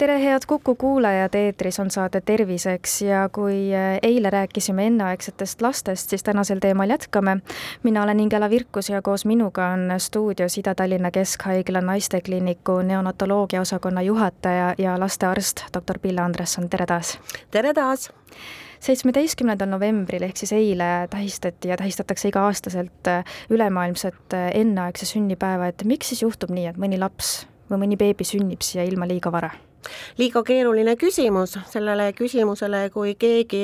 tere, head Kuku kuulajad, eetris on saade Terviseks ja kui äh, eile rääkisime enneaegsetest lastest, siis tänasel teemal jätkame. mina olen Ingela Virkus ja koos minuga on stuudios Ida-Tallinna Keskhaigla naistekliiniku neonatoloogia osakonna juhataja ja lastearst doktor Pille Andresson, tere taas! tere taas! seitsmeteistkümnendal novembril ehk siis eile tähistati ja tähistatakse iga-aastaselt äh, ülemaailmset äh, enneaegse sünnipäeva, et miks siis juhtub nii, et mõni laps või mõni beebi sünnib siia ilma liiga vara? Liiga keeruline küsimus, sellele küsimusele, kui keegi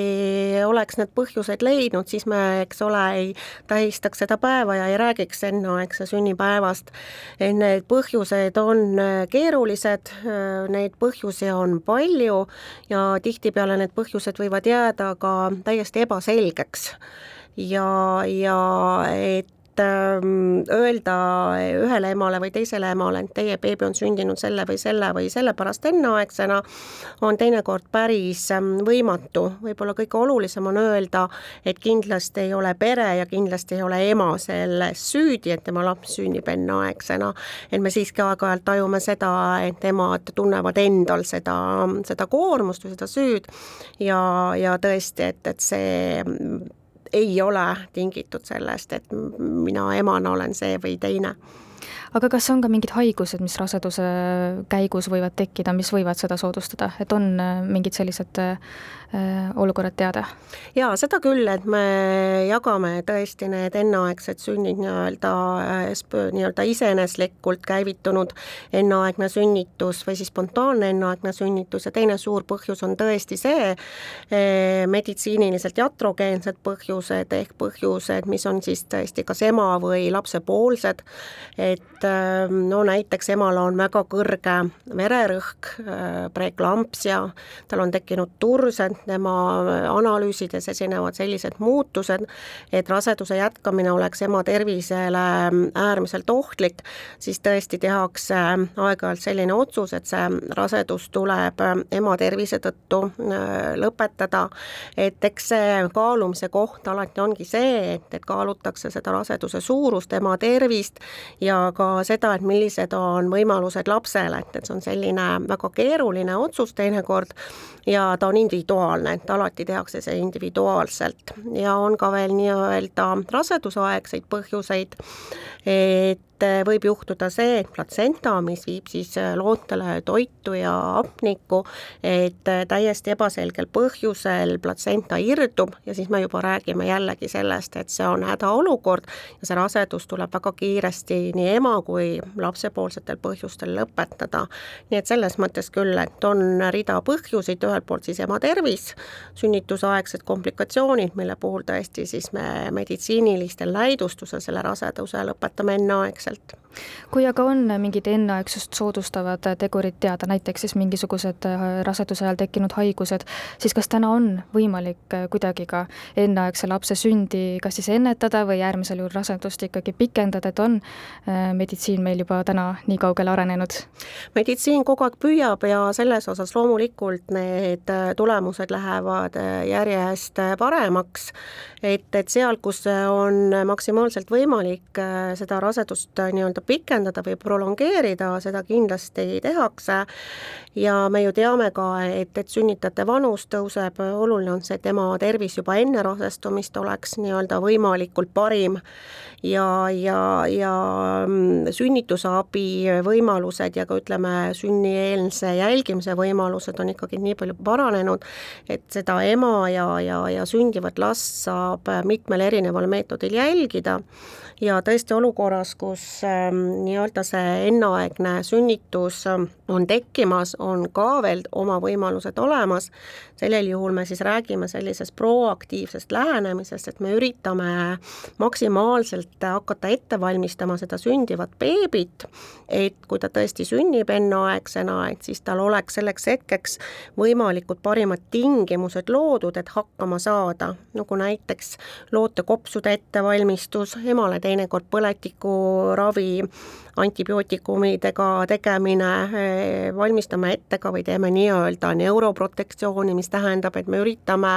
oleks need põhjused leidnud, siis me, eks ole, ei tähistaks seda päeva ja ei räägiks enneaegse sünnipäevast. Need põhjused on keerulised, neid põhjusi on palju ja tihtipeale need põhjused võivad jääda ka täiesti ebaselgeks ja, ja et öelda ühele emale või teisele emale, et teie beebi on sündinud selle või selle või sellepärast enneaegsena, on teinekord päris ähm, võimatu. võib-olla kõige olulisem on öelda, et kindlasti ei ole pere ja kindlasti ei ole ema selles süüdi, et tema laps sünnib enneaegsena. et me siiski aeg-ajalt tajume seda, et emad tunnevad endal seda, seda koormust või seda süüd ja, ja tõesti, et, et see ei ole tingitud sellest, et mina emana olen see või teine aga kas on ka mingid haigused, mis raseduse käigus võivad tekkida, mis võivad seda soodustada, et on äh, mingid sellised äh, olukorrad teada? jaa, seda küll, et me jagame tõesti need enneaegsed sünnid nii-öelda, äh, nii-öelda iseeneslikult käivitunud enneaegne sünnitus või siis spontaanne enneaegne sünnitus. Ja teine suur põhjus on tõesti see, meditsiiniliselt jatrogeensed põhjused ehk põhjused, mis on siis tõesti kas ema või lapsepoolsed, et no näiteks emal on väga kõrge vererõhk, äh, preeklampsia, tal on tekkinud tursed, tema analüüsides esinevad sellised muutused, et raseduse jätkamine oleks ema tervisele äärmiselt ohtlik, siis tõesti tehakse aeg-ajalt selline otsus, et see rasedus tuleb ema tervise tõttu äh, lõpetada, et eks see kaalumise koht alati ongi see, et, et kaalutakse seda raseduse suurust, ema tervist ja ka ka seda, et millised on võimalused lapsele, et, et see on selline väga keeruline otsus teinekord ja ta on individuaalne, et alati tehakse see individuaalselt. Ja on ka veel nii-öelda rasedusaegseid põhjuseid, et et võib juhtuda see, et platsenta, mis viib siis lootele toitu ja hapnikku, et täiesti ebaselgel põhjusel platsenta irdub ja siis me juba räägime jällegi sellest, et see on hädaolukord ja see rasedus tuleb väga kiiresti nii ema kui lapsepoolsetel põhjustel lõpetada. nii et selles mõttes küll, et on rida põhjuseid, ühelt poolt siis ema tervis, sünnitusaegsed komplikatsioonid, mille puhul tõesti siis me meditsiinilistel näidustusel selle raseduse lõpetame enneaegselt enneaegselt. Kui aga on mingid enneaegsust soodustavad tegurid teada, näiteks siis mingisugused äh, raseduse ajal tekkinud haigused, siis kas täna on võimalik äh, kuidagi ka enneaegse lapse sündi kas siis ennetada või äärmisel juhul rasedust ikkagi pikendada, et on äh, meditsiin meil juba täna nii kaugele arenenud? meditsiin kogu aeg püüab ja selles osas loomulikult need tulemused lähevad järjest paremaks, et, et seal, kus on maksimaalselt võimalik seda rasedust nii-öelda pikendada või prolongeerida, seda kindlasti tehakse. Ja me ju teame ka, et, et sünnitajate vanus tõuseb, oluline on see, et ema tervis juba enne rasestumist oleks nii-öelda võimalikult parim. Ja, ja, ja mm, sünnitusabi võimalused ja ka ütleme, sünnieelse jälgimise võimalused on ikkagi nii palju paranenud, et seda ema ja, ja, ja sündivat last saab mitmel erineval meetodil jälgida ja tõesti olukorras, kus ähm, nii-öelda see enneaegne sünnitus ähm, on tekkimas, on ka veel oma võimalused olemas, sellel juhul me siis räägime sellisest proaktiivsest lähenemisest, et me üritame maksimaalselt hakata ette valmistama seda sündivat beebit, et kui ta tõesti sünnib enneaegsena, et siis tal oleks selleks hetkeks võimalikud parimad tingimused loodud, et hakkama saada, nagu näiteks lootekopsude ettevalmistus, emale teinekord põletikuravi, antibiootikumidega tegemine, valmistame ette ka või teeme nii-öelda neuroprotektsiooni, mis tähendab, et me üritame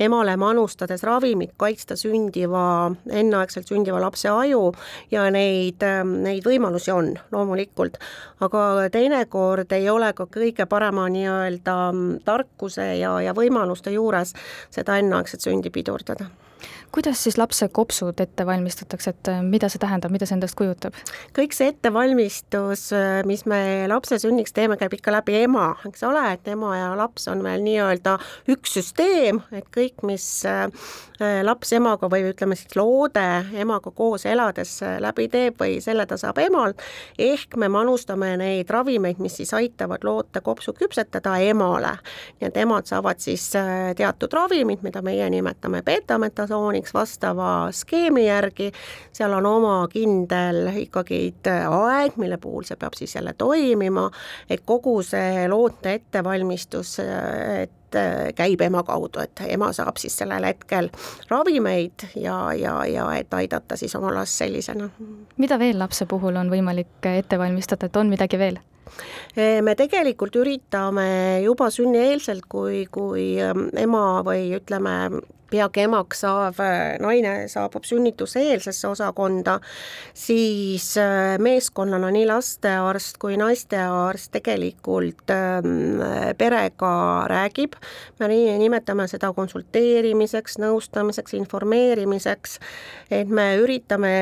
emale manustades ravimit kaitsta sündiva, enneaegselt sündiva lapse aju ja neid, neid võimalusi on loomulikult. aga teinekord ei ole ka kõige parema nii-öelda tarkuse ja, ja võimaluste juures seda enneaegset sündi pidurdada kuidas siis lapse kopsud ette valmistatakse, et äh, mida see tähendab, mida see endast kujutab? kõik see ettevalmistus, äh, mis me lapse sünniks teeme, käib ikka läbi ema, eks ole, et ema ja laps on meil nii-öelda üks süsteem, et kõik, mis äh, laps emaga või ütleme siis loode emaga koos elades läbi teeb või selle ta saab emal, ehk me manustame neid ravimeid, mis siis aitavad loote kopsu küpsetada emale. nii et emad saavad siis teatud ravimid, mida meie nimetame betametasooniks, plaaniks vastava skeemi järgi, seal on oma kindel ikkagi aeg, mille puhul see peab siis jälle toimima, et kogu see loote ettevalmistus, et käib ema kaudu, et ema saab siis sellel hetkel ravimeid ja, ja, ja et aidata siis oma last sellisena. mida veel lapse puhul on võimalik ette valmistada, et on midagi veel? Me tegelikult üritame juba sünnieelselt, kui, kui ema või ütleme, peagi emaks saav äh, naine saabub sünnituseelsesse osakonda, siis äh, meeskonnana nii lastearst kui naistearst tegelikult ähm, perega räägib, me nimetame seda konsulteerimiseks, nõustamiseks, informeerimiseks, et me üritame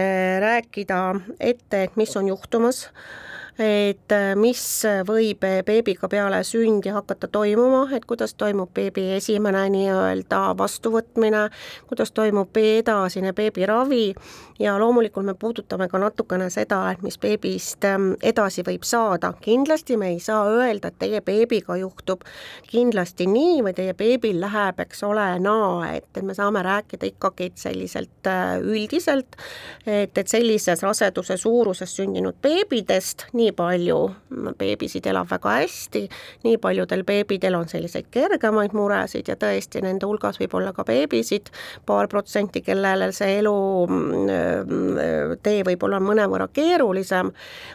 rääkida ette, et mis on juhtumas et äh, mis võib beebiga peale sündi hakata toimuma, et kuidas toimub beebi esimene nii-öelda vastuvõtmine, kuidas toimub edasine beebiravi ja loomulikult me puudutame ka natukene seda, et mis beebist ähm, edasi võib saada. kindlasti me ei saa öelda, et teie beebiga juhtub kindlasti nii või teie beebil läheb, eks ole, naa, et, et me saame rääkida ikkagi selliselt äh, üldiselt, et, et sellises raseduse suuruses sündinud beebidest, nii nii palju beebisid elab väga hästi, nii paljudel beebidel on selliseid kergemaid muresid ja tõesti, nende hulgas võib olla ka beebisid, paar protsenti, kellele see elu mm, tee võib olla mõnevõrra keerulisem,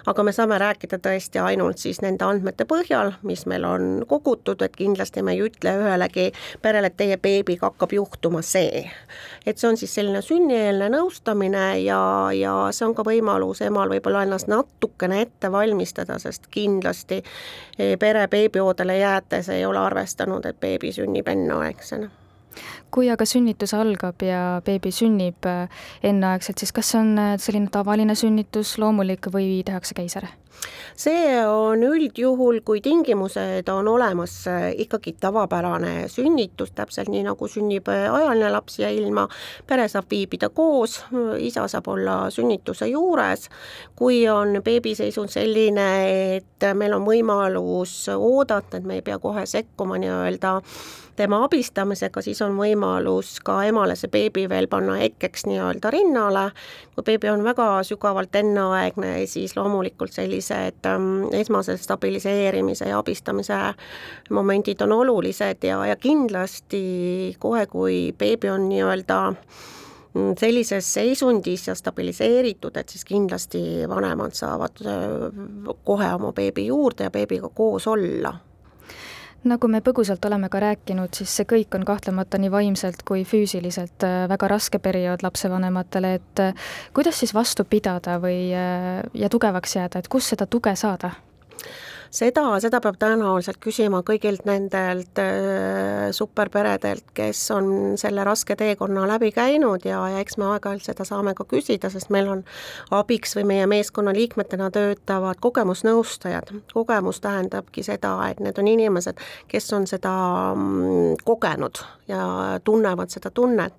aga me saame rääkida tõesti ainult siis nende andmete põhjal, mis meil on kogutud, et kindlasti me ei ütle ühelegi perele, et teie beebiga hakkab juhtuma see. et see on siis selline sünnieelne nõustamine ja, ja see on ka võimalus emal võib-olla ennast natukene ette valmistada, sest kindlasti eh, pere beebioodele jäätes ei ole arvestanud, et beebi sünnib enneaegsena kui aga sünnitus algab ja beebi sünnib eh, enneaegselt, siis kas see on eh, selline tavaline sünnitus, loomulik või tehakse keiser? see on üldjuhul, kui tingimused on olemas, ikkagi tavapärane sünnitus, täpselt nii, nagu sünnib ajaline laps ja ilma, pere saab viibida koos, isa saab olla sünnituse juures, kui on beebiseisund selline, et meil on võimalus oodata, et me ei pea kohe sekkuma nii-öelda tema abistamisega, siis on võimalus ka emale see beebi veel panna hetkeks nii-öelda rinnale, kui beebi on väga sügavalt enneaegne, siis loomulikult sellised ähm, esmased stabiliseerimise ja abistamise momendid on olulised ja, ja kindlasti kohe, kui beebi on nii-öelda mm, sellises seisundis ja stabiliseeritud, et siis kindlasti vanemad saavad äh, kohe oma beebi juurde ja beebiga koos olla nagu me põgusalt oleme ka rääkinud, siis see kõik on kahtlemata nii vaimselt kui füüsiliselt äh, väga raske periood lapsevanematele, et äh, kuidas siis vastu pidada või, äh, ja tugevaks jääda, et kust seda tuge saada? Seda, seda peab tõenäoliselt küsima kõigilt nendelt äh, superperedelt, kes on selle raske teekonna läbi käinud ja, ja eks me aeg-ajalt seda saame ka küsida, sest meil on abiks või meie meeskonna liikmetena töötavad kogemusnõustajad. kogemus tähendabki seda, et need on inimesed, kes on seda mm, kogenud ja tunnevad seda tunnet.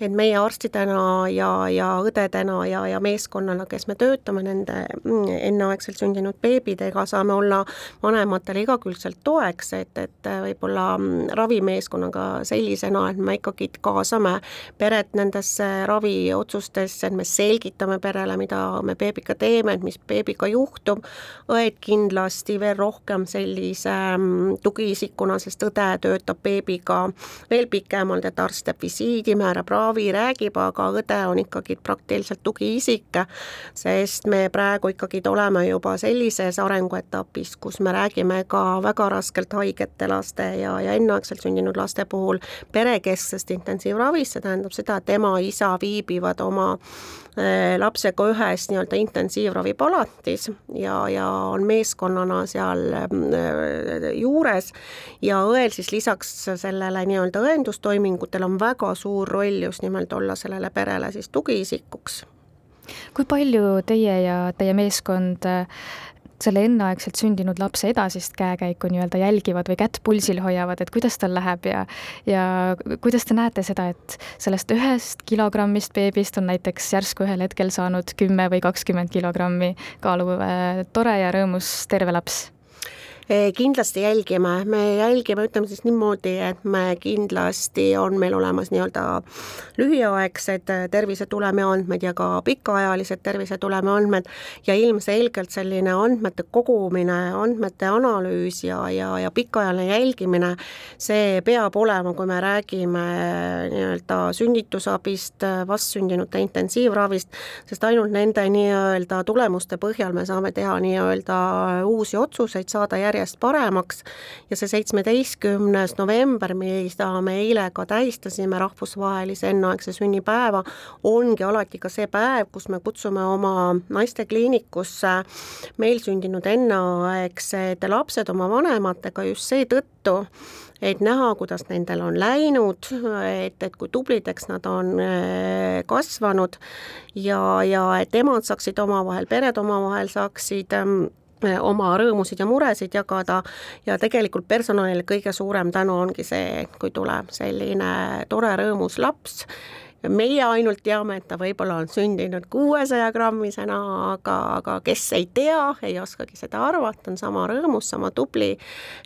et meie arstidena ja, ja õdedena ja, ja meeskonnana, kes me töötame nende mm, enneaegselt sündinud beebidega, saame olla vanematele igakülgselt toeks, et, et võib-olla mm, ravimeeskonnaga sellisena, et me ikkagi kaasame peret nendesse raviotsustesse, et me selgitame perele, mida me beebiga teeme, et mis beebiga juhtub, õed kindlasti veel rohkem sellise mm, tugiisikuna, sest õde töötab beebiga veel pikemalt, et arst teeb visiidi, määrab ravi, räägib, aga õde on ikkagi praktiliselt tugiisik, sest me praegu ikkagi oleme juba sellises arenguetapis, kus me räägime ka väga raskelt haigete laste ja, ja enneaegselt sündinud laste puhul perekesksest intensiivravist, see tähendab seda, et ema, isa viibivad oma äh, lapsega ühes nii-öelda intensiivravipalatis ja, ja on meeskonnana seal äh, juures. Ja õel siis lisaks sellele nii-öelda õendustoimingutele on väga suur roll just nimelt olla sellele perele siis tugiisikuks. Kui palju teie ja teie meeskond selle enneaegselt sündinud lapse edasist käekäiku nii-öelda jälgivad või kätt pulsil hoiavad, et kuidas tal läheb ja ja kuidas te näete seda, et sellest ühest kilogrammist beebist on näiteks järsku ühel hetkel saanud kümme või kakskümmend kilogrammi kaaluv äh, tore ja rõõmus terve laps? Kindlasti jälgime, me jälgime, ütleme siis niimoodi, et me kindlasti on meil olemas nii-öelda lühiaegsed tervisetulemi andmed ja ka pikaajalised tervisetulemi andmed. Ja ilmselgelt selline andmete kogumine, andmete analüüs ja, ja, ja pikaajaline jälgimine, see peab olema, kui me räägime nii-öelda sünnitusabist, vastsündinute intensiivravist, sest ainult nende nii-öelda tulemuste põhjal me saame teha nii-öelda uusi otsuseid, saada järjest järjest paremaks. Ja see seitsmeteistkümnes november, mida me eile ka tähistasime, rahvusvahelise enneaegse sünnipäeva, ongi alati ka see päev, kus me kutsume oma naistekliinikusse meil sündinud enneaegsed lapsed oma vanematega just seetõttu, et näha, kuidas nendel on läinud, et, et kui tublideks nad on äh, kasvanud. Ja, ja et emad saaksid omavahel, pered omavahel saaksid ähm, oma rõõmusid ja muresid jagada. Ja tegelikult personalile kõige suurem tänu ongi see, kui tuleb selline tore rõõmus laps, meie ainult teame, et ta võib-olla on sündinud kuuesaja grammisena, aga, aga kes ei tea, ei oskagi seda arvata, on sama rõõmus, sama tubli.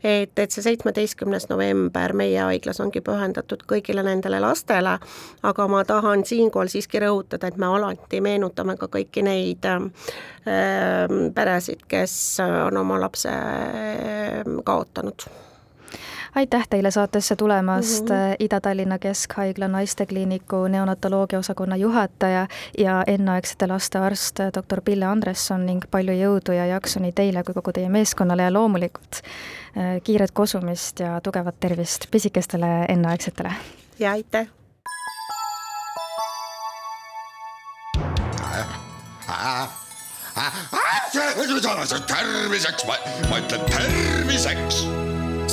et, et see seitsmeteistkümnes november meie haiglas ongi pühendatud kõigile nendele lastele, aga ma tahan siinkohal siiski rõhutada, et me alati meenutame ka kõiki neid äh, peresid, kes on oma lapse äh, kaotanud aitäh teile saatesse tulemast mm, -hmm. Ida-Tallinna Keskhaigla naistekliiniku neonatoloogia osakonna juhataja ja enneaegsete laste arst doktor Pille Andresson ning palju jõudu ja jaksu nii teile kui kogu teie meeskonnale ja loomulikult äh, kiiret kosumist ja tugevat tervist pisikestele enneaegsetele! ja aitäh! terviseks, ma ütlen terviseks